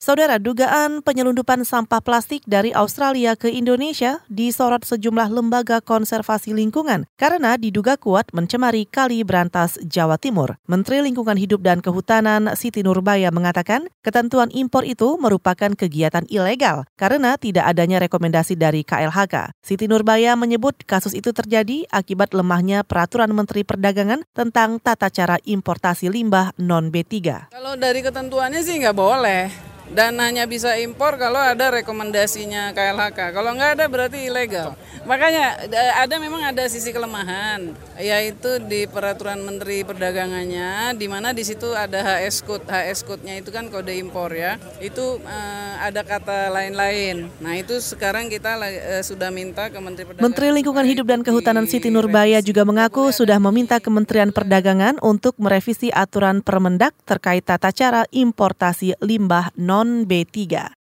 Saudara, dugaan penyelundupan sampah plastik dari Australia ke Indonesia disorot sejumlah lembaga konservasi lingkungan karena diduga kuat mencemari Kali Berantas, Jawa Timur. Menteri Lingkungan Hidup dan Kehutanan Siti Nurbaya mengatakan ketentuan impor itu merupakan kegiatan ilegal karena tidak adanya rekomendasi dari KLHK. Siti Nurbaya menyebut kasus itu terjadi akibat lemahnya peraturan Menteri Perdagangan tentang tata cara importasi limbah non-B3. Kalau dari ketentuannya sih nggak boleh dan hanya bisa impor kalau ada rekomendasinya KLHK. Kalau nggak ada berarti ilegal. Makanya ada memang ada sisi kelemahan, yaitu di peraturan Menteri Perdagangannya, di mana di situ ada HS code, HS code-nya itu kan kode impor ya. Itu eh, ada kata lain-lain. Nah itu sekarang kita eh, sudah minta ke Menteri Perdagangan. Menteri Lingkungan Hidup dan Kehutanan Siti Nurbaya juga mengaku sudah meminta Kementerian Perdagangan untuk merevisi aturan Permendak terkait tata cara importasi limbah non non B3.